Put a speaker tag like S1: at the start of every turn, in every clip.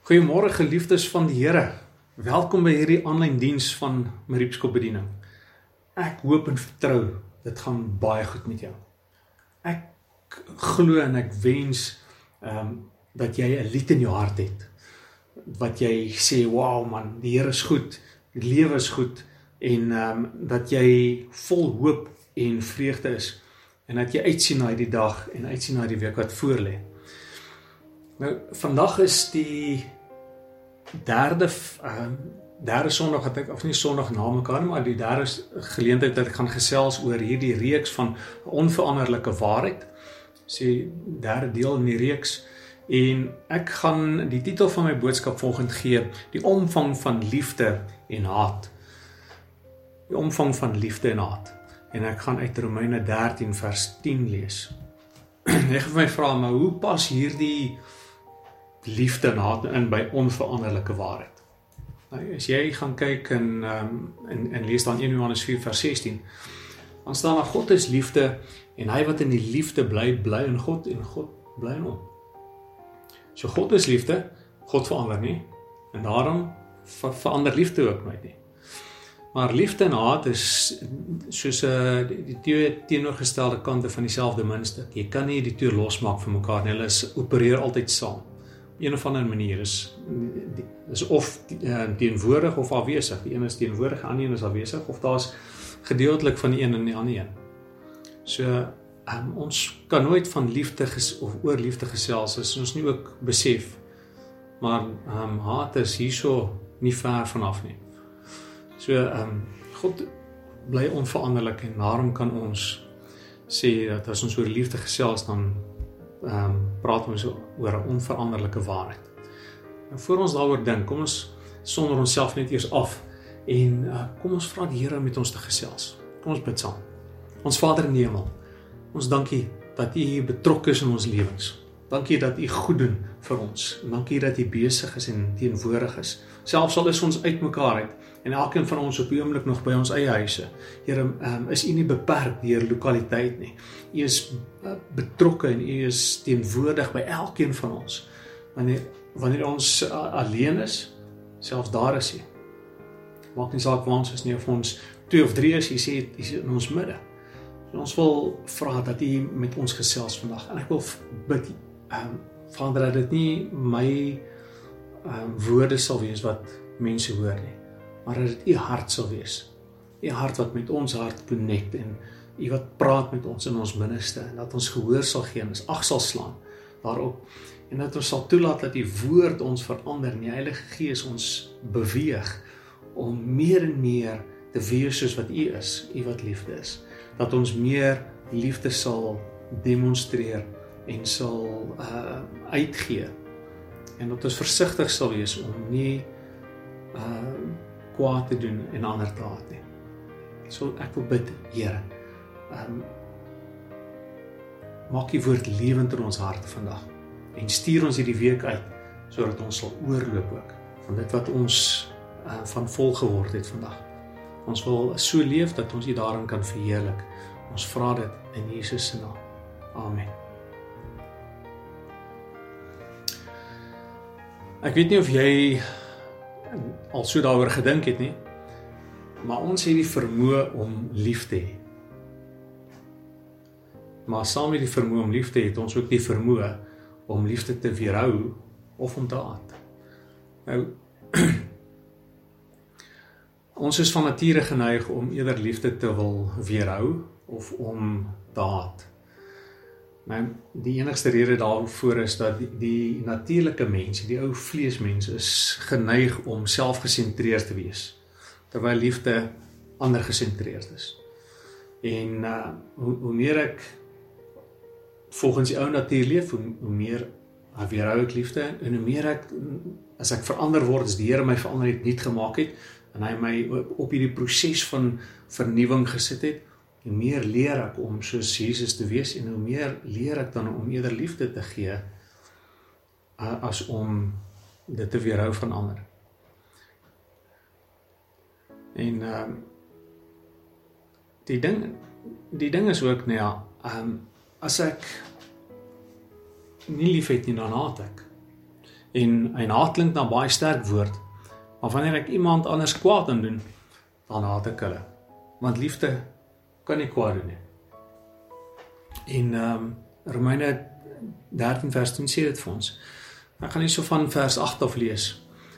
S1: Goeiemôre geliefdes van die Here. Welkom by hierdie aanlyn diens van Mariepskop bediening. Ek hoop en vertrou dit gaan baie goed met jou. Ek glo en ek wens ehm um, dat jy 'n lied in jou hart het. Wat jy sê, "Wow man, die Here is goed. Die lewe is goed." En ehm um, dat jy vol hoop en vreugde is en dat jy uitsien na die dag en uitsien na die week wat voorlê. Nou vandag is die derde ehm uh, derde Sondag wat ek of nie Sondag na mekaar maar die derde geleentheid dat ek gaan gesels oor hierdie reeks van onveranderlike waarheid. Sê derde deel in die reeks en ek gaan die titel van my boodskap volgend gee: Die omvang van liefde en haat. Die omvang van liefde en haat. En ek gaan uit Romeine 13 vers 10 lees. Ek het my vra maar hoe pas hierdie liefde en haat in by onveranderlike waarheid. Nou as jy gaan kyk in ehm um, in in lees dan 1 Johannes 4 vers 16, dan staan daar God is liefde en hy wat in die liefde bly, bly in God en God bly in hom. So God is liefde, God verander nie en daarom ver, verander liefde ook nooit nie. Maar liefde en haat is soos 'n uh, die, die twee teenoorgestelde kante van dieselfde muntstuk. Jy kan nie die twee losmaak van mekaar nie. Hulle is opereer altyd saam een of ander manier is is of uh, teenwoordig of afwesig. Die een is teenwoordig, die ander een is afwesig of daar's gedeeltelik van die een en die ander een. So um, ons kan nooit van liefde of oor liefde gesels as ons nie ook besef maar um, haat is hierso nie ver vanaf nie. So ehm um, God bly onveranderlik en daarom kan ons sê dat as ons oor liefde gesels dan ehm um, praat ons oor 'n onveranderlike waarheid. En voor ons daaroor dink, kom ons sonder onsself net eers af en uh, kom ons vra die Here met ons te gesels. Kom ons bid saam. Ons Vader in die hemel. Ons dankie dat U hier betrokke is in ons lewens. Dankie dat U goed doen vir ons. Dankie dat U besig is en teenwoordig is. Selfs al is ons uitmekaar uit en elkeen van ons op die oomblik nog by ons eie huise. Here, um, is U nie beperk deur lokaliteit nie. U is uh, betrokke en U is teenwoordig by elkeen van ons. Wanneer wanneer ons uh, alleen is, selfs daar is U. Maak nie saak waar ons is nie of ons 2 of 3 is, U sê U is in ons midde. En ons wil vra dat U met ons gesels vandag. En ek wil bid ehm um, Vader dat dit nie my ehm um, woorde sal wees wat mense hoor nie maar dat dit u hart sal wees. U hart wat met ons hart connect en u wat praat met ons in ons binneste en dat ons gehoor sal gee en ons ag sal slaan daarop en dat ons sal toelaat dat u woord ons verander en die Heilige Gees ons beweeg om meer en meer te wees soos wat u is, u wat liefde is. Dat ons meer liefde sal demonstreer en sal uh uitgee en dat ons versigtig sal wees om nie uh kwaad te doen en ander te haat nie. So ek wil bid, Here. Ehm um, maak U woord lewend in ons harte vandag en stuur ons hierdie week uit sodat ons sal oorloop ook van dit wat ons uh, van vol geword het vandag. Ons wil so leef dat ons U daarin kan verheerlik. Ons vra dit in Jesus se naam. Amen. Ek weet nie of jy al so daaroor gedink het nie. Maar ons het die vermoë om lief te hê. Maar saam met die vermoë om lief te hê, het ons ook die vermoë om liefde te weerhou of om te haat. Nou ons is van nature geneig om eerder liefde te wil weerhou of om te haat. Maar die enigste rede daarvoor is dat die, die natuurlike mens, die ou vleesmens is geneig om selfgesentreerd te wees terwyl liefde ander gesentreerd is. En uh hoe hoe meer ek volgens die ou natuur leef, hoe, hoe meer weerhou ek liefde en hoe meer ek as ek verander word, as die Here my verander het, nuut gemaak het en hy my op hierdie proses van vernuwing gesit het, hoe meer leer ek om soos Jesus te wees en hoe meer leer ek dan om eerder liefde te gee as om dit te weerhou van ander. En ehm uh, die ding die ding is ook nou ja, ehm um, as ek nie liefhet nie dan haat ek. En 'n haat klink na baie sterk woord. Maar wanneer ek iemand anders kwaad aan doen, dan haat ek hulle. Want liefde kan nie kwaad doen nie. In ehm um, Romeine 13 vers 10 sê dit vir ons. Ek gaan nie so van vers 8 af lees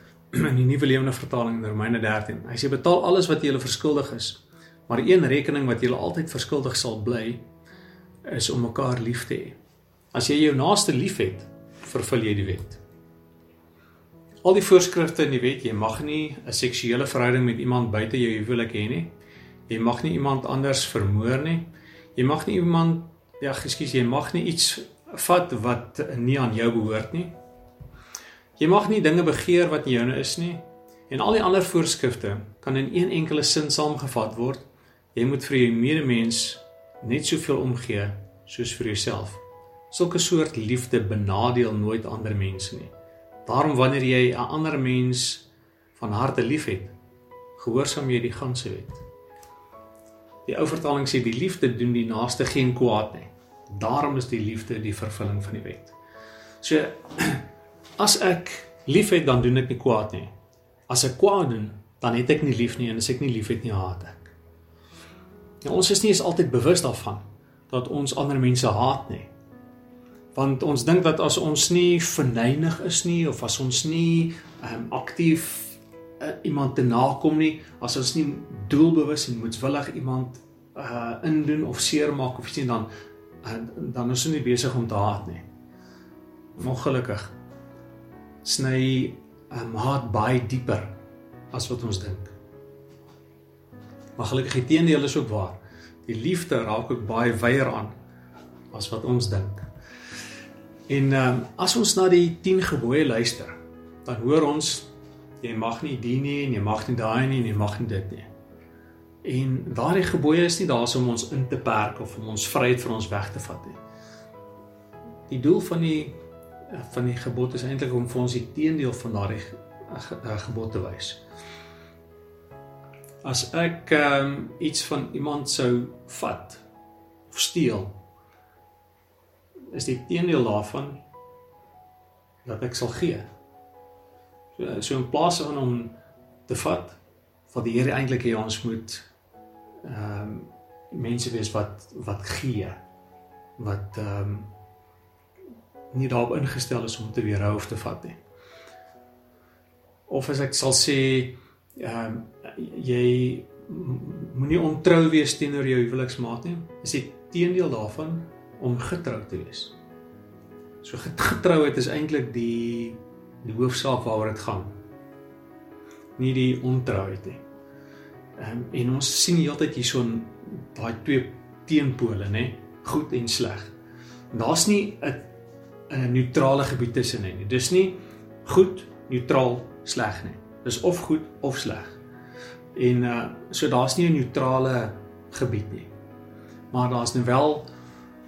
S1: in die nuwe lewende vertaling in Romeine 13. Hy sê betaal alles wat jy hulle verskuldig is. Maar een rekening wat jy altyd verskuldig sal bly is om mekaar lief te hê. As jy jou naaste liefhet, vervul jy die wet. Al die voorskrifte in die wet, jy mag nie 'n seksuele verhouding met iemand buite jou huwelik hê nie. Jy mag nie iemand anders vermoor nie. Jy mag nie iemand ja, ekskuus, jy mag nie iets vat wat nie aan jou behoort nie. Jy mag nie dinge begeer wat nie joune is nie. En al die ander voorskrifte kan in een enkele sin saamgevat word. Jy moet vir jou medemens net soveel omgee soos vir jouself. Sulke soort liefde benadeel nooit ander mense nie. Daarom wanneer jy 'n ander mens van harte liefhet, gehoorsaam jy die ganse wet. Die ou vertaling sê die liefde doen die naaste geen kwaad nie. Daarom is die liefde die vervulling van die wet. So as ek liefhet, dan doen ek nie kwaad nie. As ek kwaad doen, dan het ek nie lief nie en as ek nie liefhet nie, haat ek. Ja, ons is nie eens altyd bewus daarvan dat ons ander mense haat nie. Want ons dink dat as ons nie verneig is nie of as ons nie um, aktief uh, iemand te nakom nie, as ons nie doelbewus en moedswillig iemand uh indoen of seermaak of iets nie dan uh, dan is ons nie besig om te haat nie. Ongelukkig sny um, haat baie dieper as wat ons dink. Maar gelukkig die teendeel is ook waar. Die liefde raak ook baie wyer aan as wat ons dink. En ehm um, as ons na die 10 gebooie luister, dan hoor ons jy mag nie dien nie en jy mag nie daai nie en jy mag nie dit nie. En daardie gebooie is nie daar om ons in te perk of om ons vryheid vir ons weg te vat nie. Die doel van die van die gebod is eintlik om vir ons die teendeel van daardie gebod te wys as ek um, iets van iemand sou vat of steel is die teendeel daarvan dat ek sal gee. So, so in plaas van om te vat wat die Here eintlik hê ons moet ehm um, mense wees wat wat gee wat ehm um, nie daarop ingestel is om te weerhou of te vat nie. Of as ek sal sê ehm um, jy moenie ontrou wees teenoor jou huweliksmaat nie. Is die teendeel daarvan om getrou te wees. So getrouheid is eintlik die die hoofsaak waaroor dit gaan. Nie die ontrouheid nie. Ehm um, en ons sien heeltyd hierson daai twee teenpole, nê, goed en sleg. Daar's nie 'n 'n neutrale gebied tussen nie. Dis nie goed, neutraal, sleg nie. Dis of goed of sleg. En uh so daar's nie 'n neutrale gebied nie. Maar daar's nou wel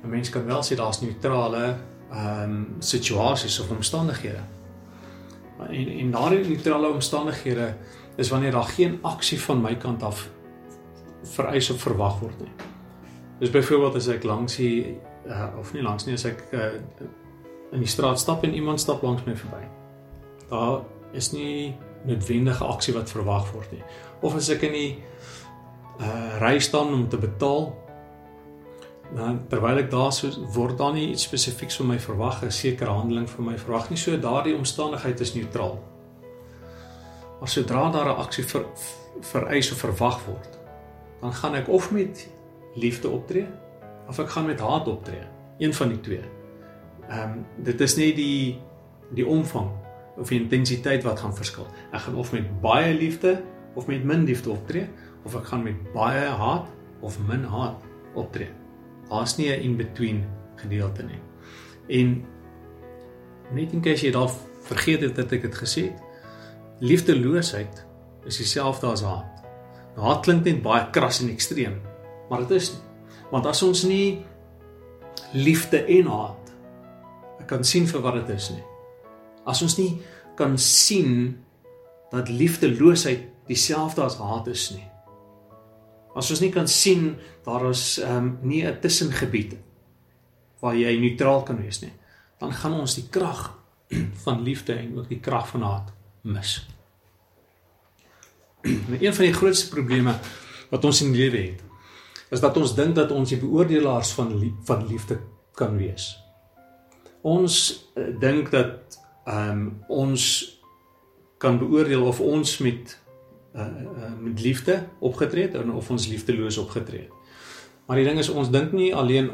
S1: 'n mens kan wel sê daar's neutrale ehm um, situasies of omstandighede. En en daardie neutrale omstandighede is wanneer daar geen aksie van my kant af vereis of verwag word nie. Dis byvoorbeeld as ek langs hier uh, of nie langs nie as ek uh, in die straat stap en iemand stap langs my verby. Daar is nie noodwendige aksie wat verwag word nie. Of as ek in die uh ry staan om te betaal, dan terwyl ek daar so word daar nie iets spesifieks van my verwag, 'n sekere handeling van my verwag nie, so daardie omstandigheid is neutraal. Maar sodra daar 'n aksie vir vereis of verwag word, dan gaan ek of met liefde optree of ek gaan met haat optree. Een van die twee. Ehm um, dit is nie die die omvang of die intensiteit wat gaan verskil. Ek gaan of met baie liefde of met min liefde optree of ek gaan met baie haat of min haat optree. Daar's nie 'n in-between gedeelte nie. En net in keer jy daar vergeet het dat ek dit gesê het, liefdeloosheid is dieselfde as haat. Nou haat klink net baie kras en ekstreem, maar dit is nie. Want as ons nie liefde en haat kan sien vir wat dit is nie as ons nie kan sien dat liefdeloosheid dieselfde as haat is nie. As ons nie kan sien daar is ehm um, nie 'n tussengebied waar jy neutraal kan wees nie, dan gaan ons die krag van liefde en ook die krag van haat mis. Maar een van die grootste probleme wat ons in die lewe het, is dat ons dink dat ons die beoordelaars van lief, van liefde kan wees. Ons uh, dink dat ehm um, ons kan beoordeel of ons met uh, uh, met liefde opgetree het of ons liefdeloos opgetree het. Maar die ding is ons dink nie alleen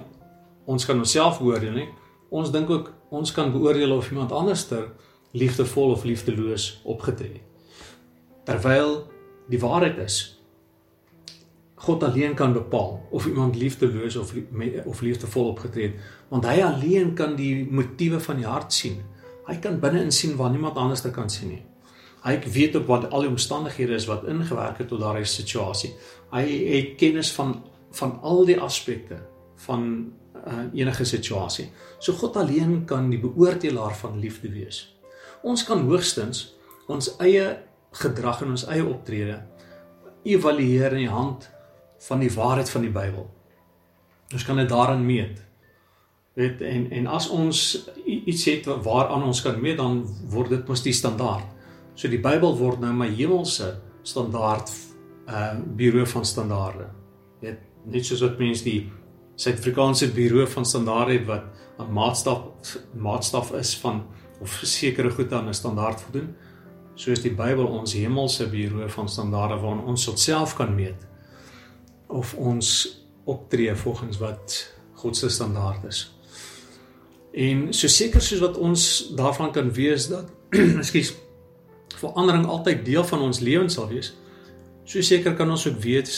S1: ons kan onsself beoordeel nie. Ons dink ook ons kan beoordeel of iemand anderster liefdevol of liefdeloos opgetree het. Terwyl die waarheid is God alleen kan bepaal of iemand liefdeloos of of liefdevol opgetree het, want hy alleen kan die motiewe van die hart sien. Hy kan binne in sien waar niemand anders kan sien nie. Hy weet op wat al die omstandighede is wat ingewerk het tot daardie situasie. Hy het kennis van van al die aspekte van uh, enige situasie. So God alleen kan die beoordelaar van liefde wees. Ons kan hoogstens ons eie gedrag en ons eie optrede evalueer in die hand van die waarheid van die Bybel. Ons kan dit daarin meet. Weet en en as ons iets het waaraan ons kan meet, dan word dit mos die standaard. So die Bybel word nou my hemelse standaard uh bureau van standaarde. Weet net soos wat mense die Suid-Afrikaanse bureau van standaarde het wat 'n maatstaf maatstaf is van of sekere goed aan 'n standaard voldoen, so is die Bybel ons hemelse bureau van standaarde waarna ons self kan meet of ons optree volgens wat God se standaard is. En so seker soos wat ons daarvan kan wees dat ekskuus verandering altyd deel van ons lewens sal wees, so seker kan ons ook weet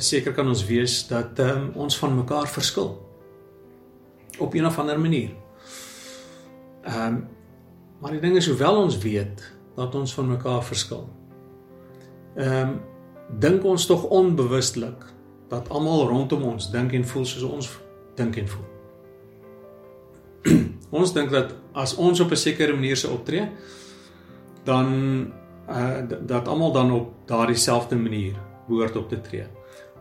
S1: seker kan ons wees dat um, ons van mekaar verskil op een of ander manier. Ehm um, maar die ding is hoewel ons weet dat ons van mekaar verskil. Ehm um, dink ons tog onbewustelik dat almal rondom ons dink en voel soos ons dink en voel. ons dink dat as ons op 'n sekere manier se optree, dan uh dat almal dan op daardie selfde manier behoort op te tree.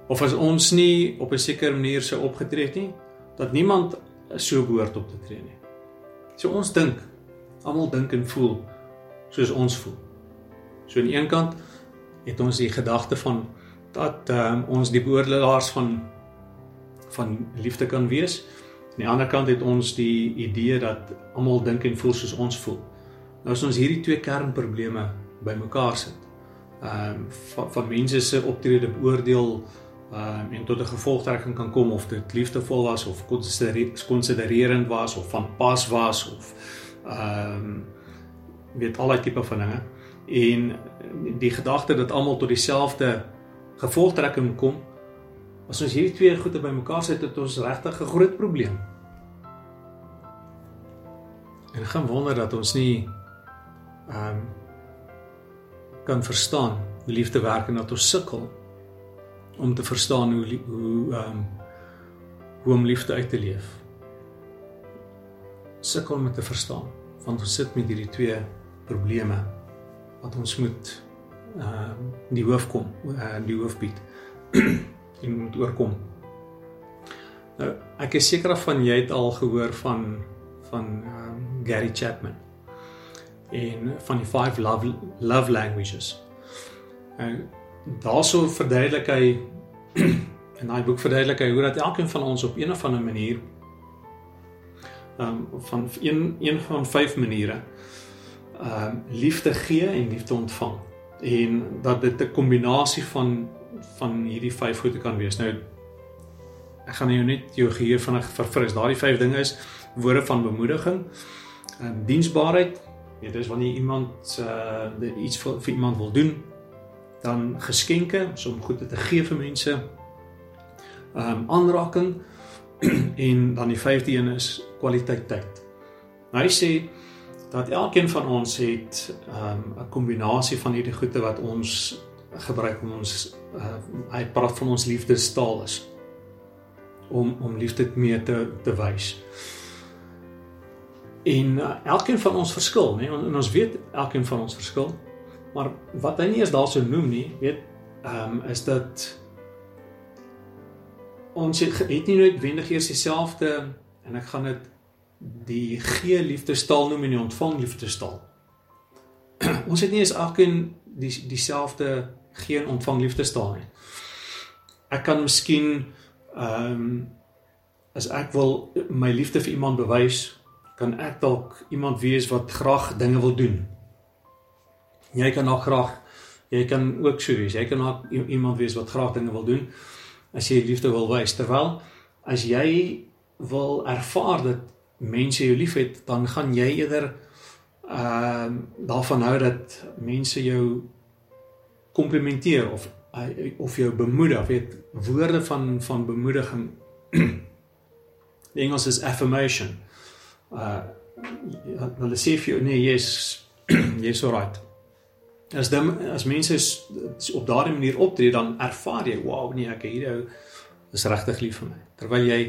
S1: Of as ons nie op 'n sekere manier se opgetree het nie, dat niemand so behoort op te tree nie. So ons dink, almal dink en voel soos ons voel. So aan die een kant het ons die gedagte van dat um, ons die beoordelaars van van liefde kan wees. Aan die ander kant het ons die idee dat almal dink en voel soos ons voel. Nou as ons hierdie twee kernprobleme bymekaar sit, ehm um, van, van mense se optrede beoordeel ehm um, en tot 'n gevolgtrekking kan kom of dit liefdevol was of konsidererend was of van pas was of ehm um, weet al daai tipe van dinge en die gedagte dat almal tot dieselfde gevolgtrekking kom. As ons hierdie twee goede bymekaar sit, het ons regtig 'n groot probleem. En gaan wonder dat ons nie ehm um, kan verstaan hoe liefde werk en dat ons sukkel om te verstaan hoe hoe ehm um, hoe om liefde uit te leef. Sukkel om te verstaan want ons sit met hierdie twee probleme wat ons moet uh die hoof kom uh die hoof bied en moet oorkom. Nou ek is seker van jy het al gehoor van van um, Gary Chapman en van die 5 love love languages. En daarso verduidelik hy in daai boek verduidelik hy hoe dat elkeen van ons op een of ander manier um van een een van vyf maniere um liefde gee en liefde ontvang en dat dit 'n kombinasie van van hierdie vyf goede kan wees. Nou ek gaan jou net jou geheue vinnig verfris. Daardie vyf dinge is woorde van bemoediging, ehm um, diensbaarheid, dit is wanneer iemand uh iets vir, vir iemand wil doen, dan geskenke, so om goed te gee vir mense. Ehm um, aanraking en dan die vyfde een is kwaliteit tyd. Nou hy sê dat elkeen van ons het um, 'n kombinasie van hierdie goede wat ons gebruik om ons uh, hy praat van ons liefdestaal is om om liefde mee te te wys. En uh, elkeen van ons verskil, nê? En ons weet elkeen van ons verskil. Maar wat hy nie eens daarso noem nie, weet, ehm um, is dat ons het, het nie noodwendig eers dieselfde en ek gaan dit die gee liefdestaal noem en die ontvang liefdestaal. ons het nie eens elkeen die dieselfde gee en ontvang liefdestaal nie. Ek kan miskien ehm um, as ek wil my liefde vir iemand bewys, kan ek dalk iemand wees wat graag dinge wil doen. Jy kan ook graag jy kan ook so wees. Jy kan ook iemand wees wat graag dinge wil doen as jy liefde wil wys. Terwyl as jy wil ervaar dat mense jou liefhet, dan gaan jy eerder ehm uh, daarvan hou dat mense jou komplimenteer of of jou bemoedig, weet woorde van van bemoediging. Die Engels is affirmation. Uh hulle sê vir jou nee, jy's jy's alright. As dan as mense op daardie manier optree, dan ervaar jy, wow, nee, ek hierdie ou is regtig lief vir my. Terwyl jy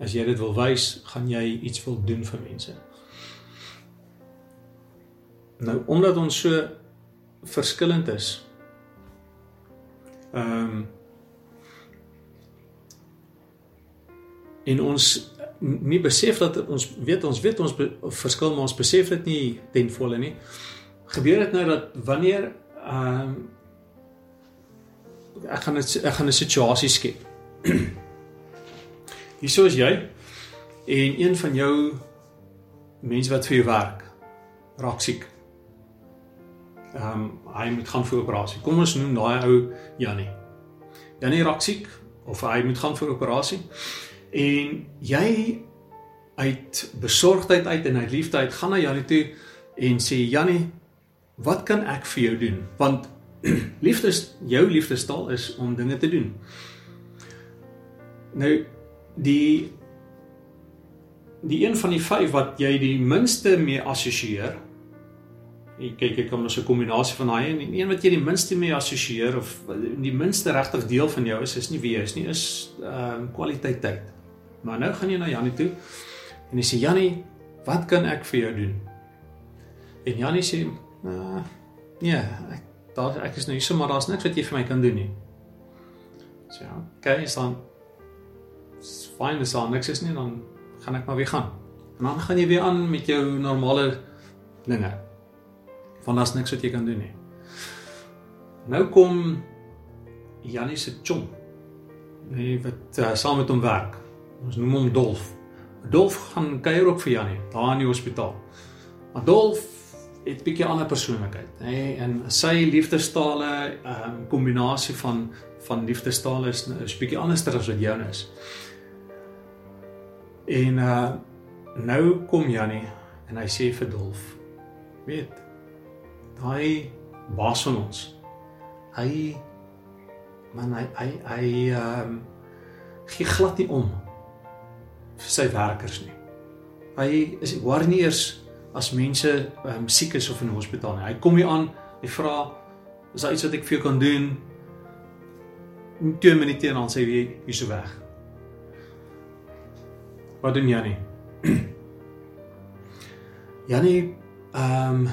S1: as jy dit wil wys, gaan jy iets wil doen vir mense. Nou omdat ons so verskillend is, ehm um, en ons nie besef dat ons weet ons weet ons be, verskil maar ons besef dit nie ten volle nie. Gebeur dit nou dat wanneer ehm um, ek gaan dit ek gaan 'n situasie skep. Hieso is jy en een van jou mense wat vir jou werk raak siek. Ehm um, hy moet gaan vir operasie. Kom ons noem daai ou Janie. Janie raak siek of hy moet gaan vir operasie. En jy uit besorgdheid uit en uit liefde uit gaan na Janie toe en sê Janie, wat kan ek vir jou doen? Want liefde is jou liefdestaal is om dinge te doen. Nou die die een van die vyf wat jy die minste mee assosieer. Ek kyk ek kom ons 'n kombinasie van daai en een wat jy die minste mee assosieer of die minste regtig deel van jou is is nie wie jy is nie, is ehm uh, kwaliteit tyd. Maar nou gaan jy na Janie toe en jy sê Janie, wat kan ek vir jou doen? En Janie sê, uh, "Nee, ek daar ek is nou hier so maar daar's niks wat jy vir my kan doen nie." So ja, okay, is dan fyn is daar niks is nie dan gaan ek maar weer gaan. En dan gaan jy weer aan met jou normale dinge. Want daar's niks wat jy kan doen nie. Nou kom Janie se chom. Nee, wat uh, saam met hom werk. Ons noem hom Dolf. Dolf gaan kuier ook vir Janie daar in die hospitaal. Maar Dolf het bietjie ander persoonlikheid, nê, nee, en sy liefdestale, 'n um, ehm, kombinasie van van liefdestale is 'n bietjie anderster as wat joune is. En uh nou kom Jannie en hy sê vir Dolf, weet, daai baas van ons. Hy man hy hy hy um gee glad nie om vir sy werkers nie. Hy is waar nie eers as mense um, siek is of in 'n hospitaal nie. Hy kom hier aan, hy vra is daar iets wat ek vir jou kan doen? In 2 minute en dan sê hy hierso weg. Wat doen Jannie? Jannie ehm um,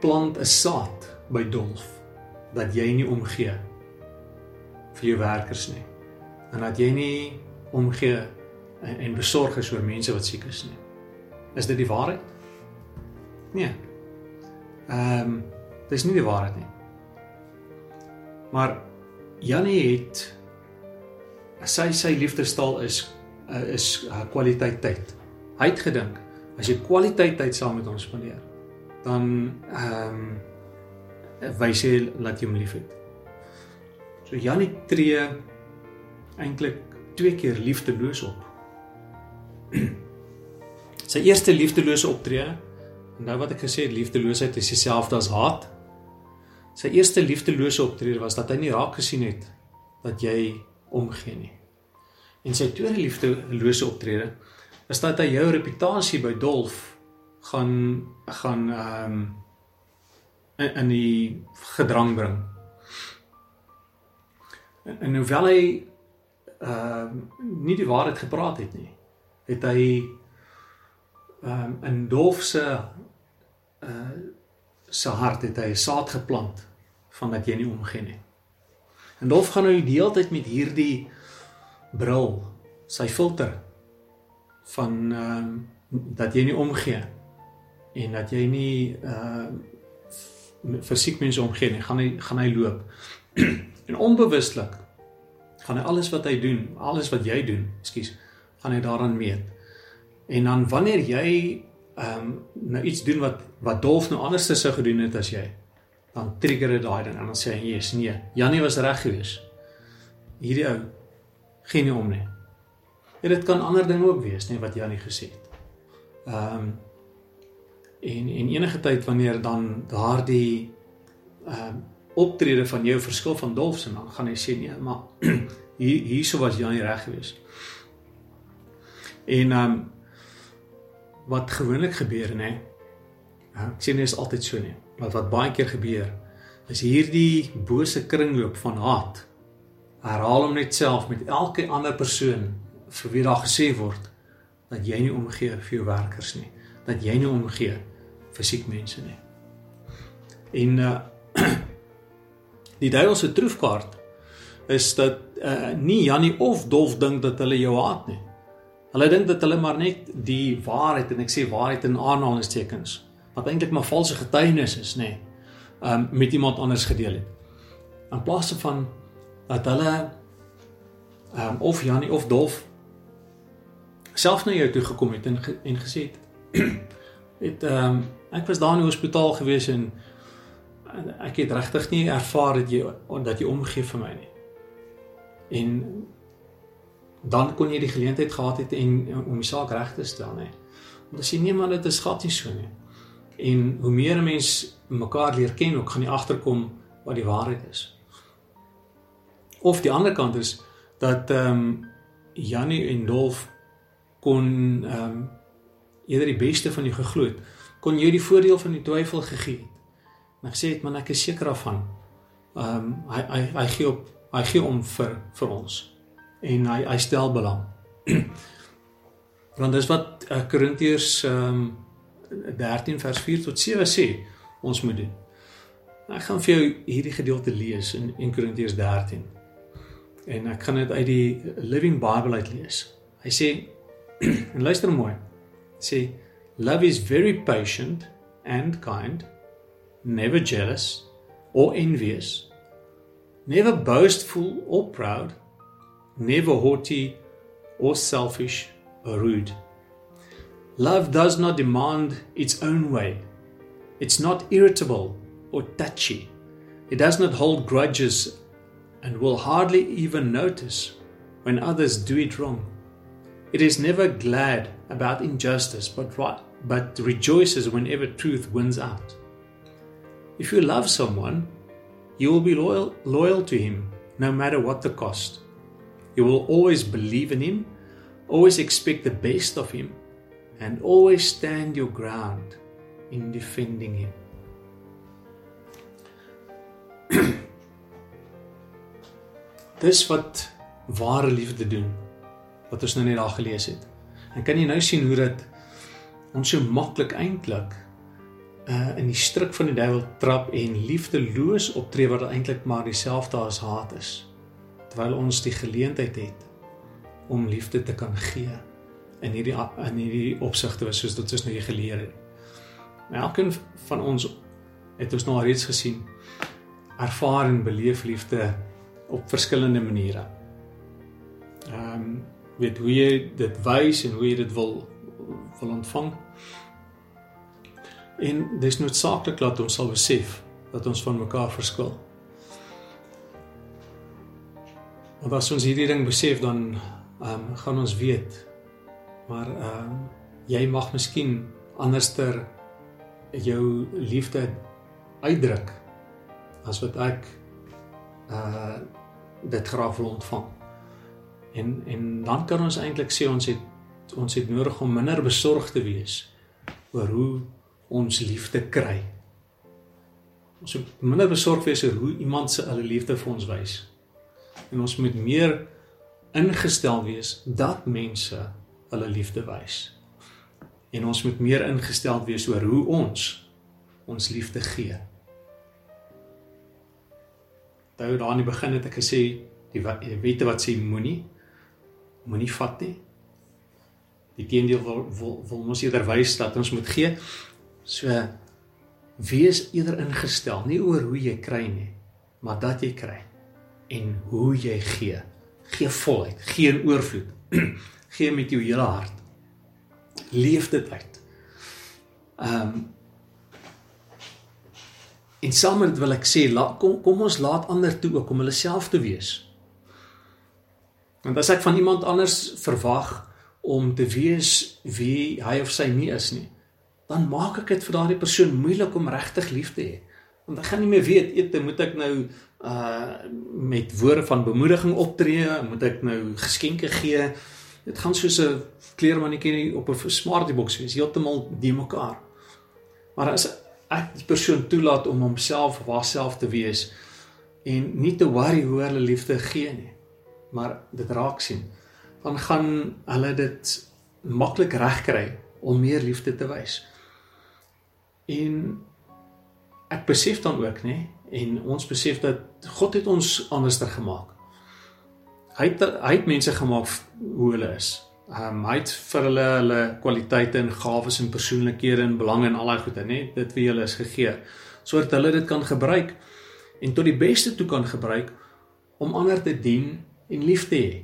S1: plant 'n saad by Dolf dat jy nie omgee vir jou werkers nie. En dat jy nie omgee en, en besorg is oor mense wat siek is nie. Is dit die waarheid? Nee. Ehm um, dis nie die waarheid nie. Maar Jannie het sy sy liefdestaal is uh, is uh, kwaliteit tyd. Hy het gedink as jy kwaliteit tyd saam met hom spandeer, dan ehm um, wys jy dat jy hom liefhet. So Janie tree eintlik twee keer liefdeloos op. Sy eerste liefdelose optrede, nou wat ek gesê het, liefdeloosheid is dieselfde as haat. Sy eerste liefdelose optrede was dat hy nie raak gesien het dat jy omgee nie. En sy tweede liefdelose optrede is dat hy jou reputasie by Dolf gaan gaan ehm um, in, in die gedrang bring. En, en hoewel hy ehm um, nie die waarheid gepraat het nie, het hy ehm um, in Dolf se uh se hart het hy 'n saad geplant van dat jy nie omgee nie. En Dolf gaan nou die hele tyd met hierdie bril, sy filter van ehm um, dat jy nie omgee en dat jy nie ehm uh, vir siek mense omgee nie, gaan hy gaan hy loop. en onbewuslik gaan hy alles wat hy doen, alles wat jy doen, ekskuus, gaan hy daaraan meet. En dan wanneer jy ehm um, nou iets doen wat wat Dolf nou anders sou gedoen het as jy, dan trigger dit daai ding en dan sê hy, "Jesus, nee, Janie was reg geweest." Hierdie ou geen nie om nie. En dit kan ander dinge ook wees, nee, wat Janie gesê het. Ehm um, en en enige tyd wanneer dan daardie ehm um, optrede van jou verskil van Dolf se dan gaan hy sê nee, maar hier hierso was Janie reg geweest. En ehm um, wat gewoonlik gebeur nê. Ja, ek sê nie is altyd so nie, maar wat baie keer gebeur is hierdie bose kringloop van haat. Herhaal hom net self met elke ander persoon vir wie daar gesê word dat jy nie omgee vir jou werkers nie, dat jy nie omgee vir siek mense nie. En uh die duiwel se troefkaart is dat uh nie Jannie of Dolf dink dat hulle jou haat nie. Hulle dink dat hulle maar net die waarheid en ek sê waarheid in aanhalingstekens wat eintlik maar valse getuienis is, nê. Um met iemand anders gedeel het. In plaas van dat hulle um of Jannie of Dolf self na jou toe gekom het en en gesê het het um ek was daar in die hospitaal gewees en ek het regtig nie ervaar dat jy dat jy omgee vir my nie. En dan kon jy die geleentheid gehad het en om die saak reg te stel, nê. Want as jy nee maar dit is gat nie so nie. En hoe meer 'n mens mekaar leer ken, ook gaan jy agterkom wat die waarheid is. Of die ander kant is dat ehm um, Jannie en Dolf kon ehm um, eerder die beste van jou geglo het, kon jy die voordeel van die twyfel gegee het. En ek sê dit man ek is seker daarvan. Ehm um, hy hy hy gee op hy gee om vir vir ons en hy hy stel belang. Want dis wat uh, Korintiërs ehm um, 13 vers 4 tot 7 sê ons moet doen. Ek gaan vir jou hierdie gedeelte lees in 1 Korintiërs 13. En ek gaan dit uit die Living Bible uit lees. Hy sê en luister mooi. Sê love is very patient and kind, never jealous or envious, never boastful or proud never haughty or selfish or rude. Love does not demand its own way. It's not irritable or touchy. It does not hold grudges and will hardly even notice when others do it wrong. It is never glad about injustice, but, but rejoices whenever truth wins out. If you love someone, you will be loyal, loyal to him no matter what the cost. You will always believe in Him, always expect the best of Him, and always stand your ground in defending Him. Dis wat ware liefde doen wat ons nou net daar gelees het. En kan jy nou sien hoe dit ons so maklik eintlik uh in die struik van die duiwel trap en liefdeloos optree wat eintlik maar dieselfde as haat is terwyl ons die geleentheid het om liefde te kan gee in hierdie in hierdie opsigte soos dit ons nou hier geleer het. Elkeen van ons het ons nou reeds gesien ervaar en beleef liefde op verskillende maniere. Ehm um, weet hoe jy dit wys en hoe jy dit wil wil ontvang. En dis noodsaaklik dat ons sal besef dat ons van mekaar verskil. Want as ons hierdie ding besef dan ehm um, gaan ons weet. Maar ehm um, jy mag miskien anderster jou liefde uitdruk as wat ek uh dit graag wil ontvang. En en dan kan ons eintlik sê ons het ons het nodig om minder besorgd te wees oor hoe ons liefde kry. Ons moet minder besorgd wees oor hoe iemand se hulle liefde vir ons wys en ons moet meer ingestel wees dat mense hulle liefde wys. En ons moet meer ingestel wees oor hoe ons ons liefde gee. Daar daar aan die begin het ek gesê die wette wat sê moenie moenie vat nie. Die teendeel wil wil, wil ons eerder wys dat ons moet gee. So wees eerder ingestel nie oor hoe jy kry nie, maar dat jy kry en hoe jy gee. Gee voluit, gee in oorvloed. gee met jou hele hart. Leef dit uit. Ehm um, En saam met wil ek sê, laat kom kom ons laat ander toe ook om hulle self te wees. Want as ek van iemand anders verwag om te wees wie hy of sy nie is nie, dan maak ek dit vir daardie persoon moeilik om regtig lief te hê. Want ek gaan nie meer weet eet moet ek nou uh met woorde van bemoediging optree, moet ek nou geskenke gee. Dit gaan soos 'n kleermannetjie op 'n smartie boks wees, heeltemal die mekaar. Maar as ek die persoon toelaat om homself of haarself te wees en nie te worry hoe hulle liefde gee nie maar dit raak sien dan gaan hulle dit maklik regkry om meer liefde te wys en ek besef dan ook nê en ons besef dat God het ons anderster gemaak hy het hy het mense gemaak hoe hulle is um, hy het vir hulle hulle kwaliteite en gawes en persoonlikhede en belange en al daai goede, nê, dit wie hulle is gegee, sodat hulle dit kan gebruik en tot die beste toe kan gebruik om ander te dien en lief te hê.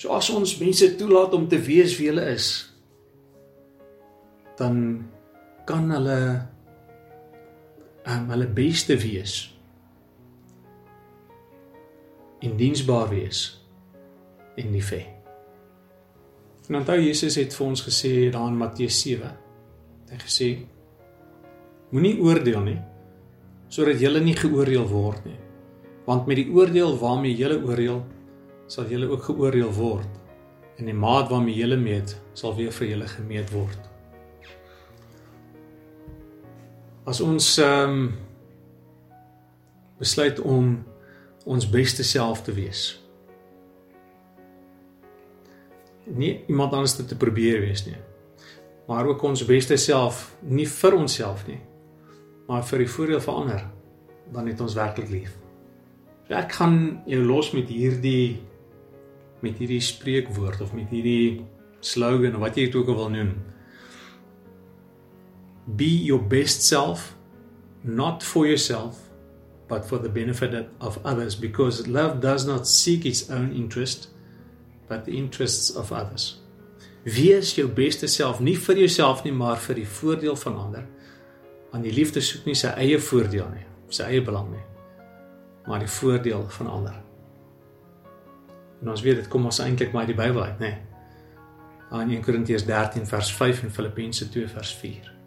S1: So as ons mense toelaat om te wees wie hulle is, dan kan hulle um, hulle beste wees en diensbaar wees en lief hê. En onthou Jesus het vir ons gesê daar in Matteus 7. Hy gesê moenie oordeel nie sodat jy nie geoordeel word nie. Want met die oordeel waarmee jy oordeel, sal jy ook geoordeel word en die maat waarmee jy meet, sal weer vir julle gemeet word. As ons ehm um, besluit om ons beste self te wees, nie iemand anders te probeer wees nie. Maar ook ons beste self nie vir onsself nie, maar vir die voordeel van ander, dan het ons werklik lief. So ek gaan jou los met hierdie met hierdie spreekwoord of met hierdie slogan of wat jy dit ook al wil noem. Be your best self not for yourself but for the benefit of others because love does not seek its own interest but the interests of others. Wees jou beste self, nie vir jouself nie, maar vir die voordeel van ander. Want die liefde soek nie sy eie voordeel nie, sy eie belang nie, maar die voordeel van ander. En ons weet dit kom ons eintlik maar uit die Bybel uit, nê? Aan 1 Korintiërs 13 vers 5 en Filippense 2 vers 4.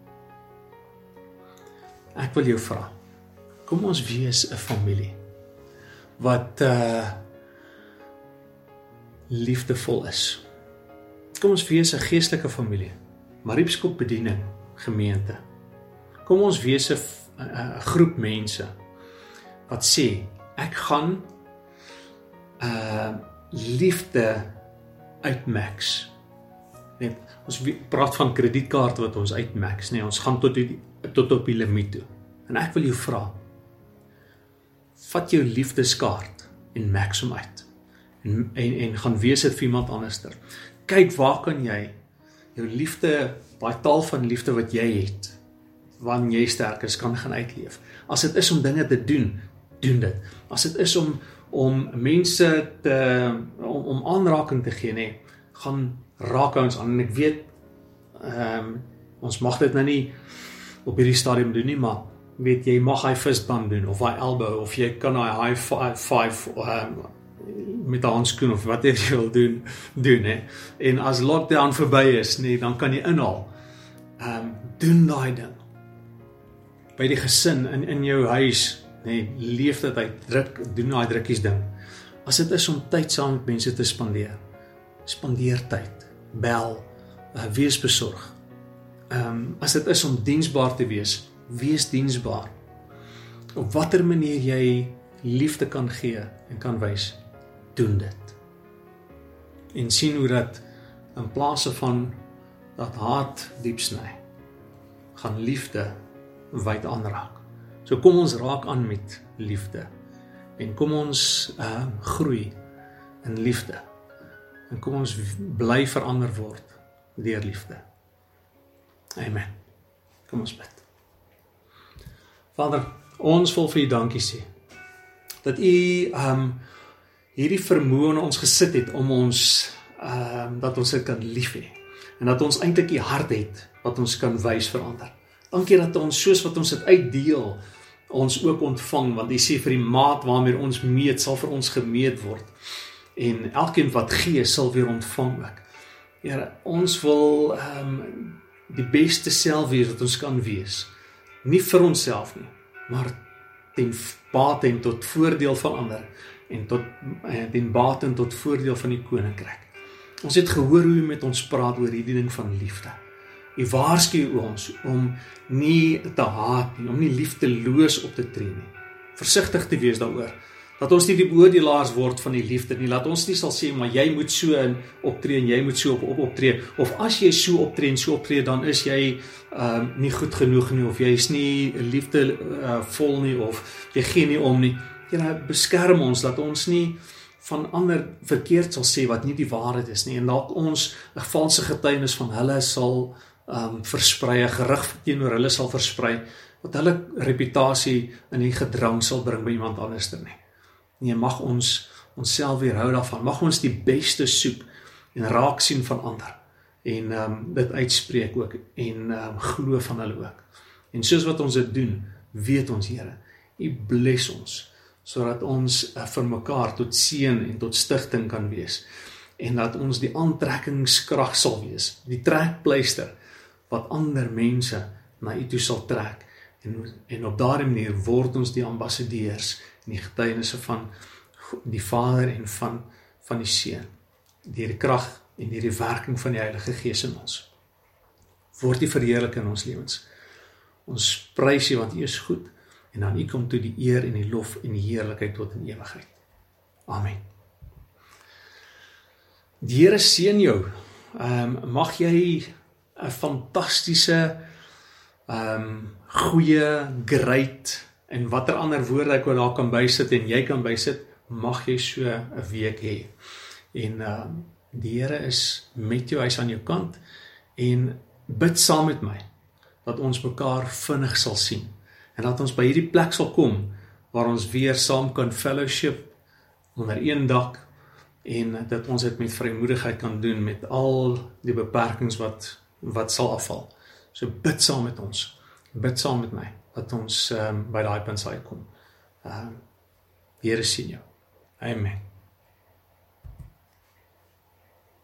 S1: Ek wil jou vra. Kom ons wees 'n familie wat uh liefdevol is. Kom ons wees 'n geestelike familie. Mariepskop bediening gemeente. Kom ons wees 'n groep mense wat sê ek gaan uh liefde uitmax. Net ons praat van kredietkaarte wat ons uitmax, nee, ons gaan tot die tot op die limiet toe. En ek wil jou vra vat jou liefdeskaart en max hom uit en en, en gaan wees dit vir iemand anderster. Kyk waar kan jy jou liefde, daai taal van liefde wat jy het, wanneer jy sterk is, kan gaan uitleef. As dit is om dinge te doen, doen dit. As dit is om om mense te om, om aanraking te gee, nê, gaan raak ons aan en ek weet ehm um, ons mag dit nou nie op hierdie stadium doen nie, maar weet jy mag hy fist bump doen of hy elbow of jy kan hy high five, five um, met handskoen of wat jy wil doen doen hè. En as lockdown verby is, nee, dan kan jy inhaal. Ehm um, doen daai ding. By die gesin in in jou huis, nê, nee, leef dit uit druk doen daai drukkies ding. As dit is om tyd saam met mense te spandeer. Spandeer tyd. Bel, uh, wees besorg. Ehm um, as dit is om diensbaar te wees, wees diensbaar. Op watter manier jy liefde kan gee en kan wys doen dit. En sien hoe dat in plaas van dat haat diep sny, gaan liefde wyd aanraak. So kom ons raak aan met liefde en kom ons ehm uh, groei in liefde. En kom ons bly verander word deur liefde. Amen. Kom ons bid. Vader, ons wil vir U dankie sê dat U um, hierdie vermoë in ons gesit het om ons um, dat ons dit kan lief hê en dat ons eintlik U hart het wat ons kan wys vir ander. Dankie dat ons soos wat ons dit uitdeel ons ook ontvang want U sê vir die maat waarmee ons meet sal vir ons gemeet word en elkeen wat gee sal weer ontvang ook. Here, ons wil ehm um, die beste self wees wat ons kan wees. Nie vir onsself nie, maar ten bate en tot voordeel van ander en tot en ten bate en tot voordeel van die koninkryk. Ons het gehoor hoe jy met ons praat oor hierdie ding van liefde. U waarsku ons om nie te haat nie, om nie liefdeloos op te tree nie. Versigtig te wees daaroor dat ons nie die beoordelaars word van die liefde nie. Laat ons nie sal sê maar jy moet so in optree en jy moet so op, op optree of as jy so optree en so optree dan is jy ehm uh, nie goed genoeg nie of jy is nie liefde uh, vol nie of jy gee nie om nie. Jy beskerm ons dat ons nie van ander verkeerd sal sê wat nie die waarheid is nie en dalk ons 'n valse getuienis van hulle sal ehm um, versprei, 'n gerug teenoor hulle sal versprei wat hulle reputasie in die gedrang sal bring by iemand anders ter nie. Nee, mag ons onsself weerhou daarvan. Mag ons die beste soek en raak sien van ander en ehm um, dit uitspreek ook en ehm um, glo van hulle ook. En soos wat ons dit doen, weet ons Here, U bless ons sodat ons uh, vir mekaar tot seën en tot stigting kan wees en dat ons die aantrekkingskrag sal wees, die trekpleister wat ander mense na U toe sal trek en en op daardie manier word ons die ambassadeurs en die getuienisse van die Vader en van van die Seun deur die krag en deur die werking van die Heilige Gees in ons word U verheerlik in ons lewens. Ons prys U want U is goed en aan U kom toe die eer en die lof en die heerlikheid tot in ewigheid. Amen. Die Here seën jou. Ehm um, mag jy 'n fantastiese ehm um, goeie great en watter ander woorde ek wel daar kan bysit en jy kan bysit, mag jy so 'n week hê. En ehm uh, die Here is met jou, hy's aan jou kant en bid saam met my dat ons mekaar vinnig sal sien en dat ons by hierdie plek sal kom waar ons weer saam kan fellowship onder een dak en dat ons dit met vrymoedigheid kan doen met al die beperkings wat wat sal afval. So bid saam met ons. Bid saam met my dat ons um, by daai punt sal kom. Ehm uh, Here sien jou. Amen.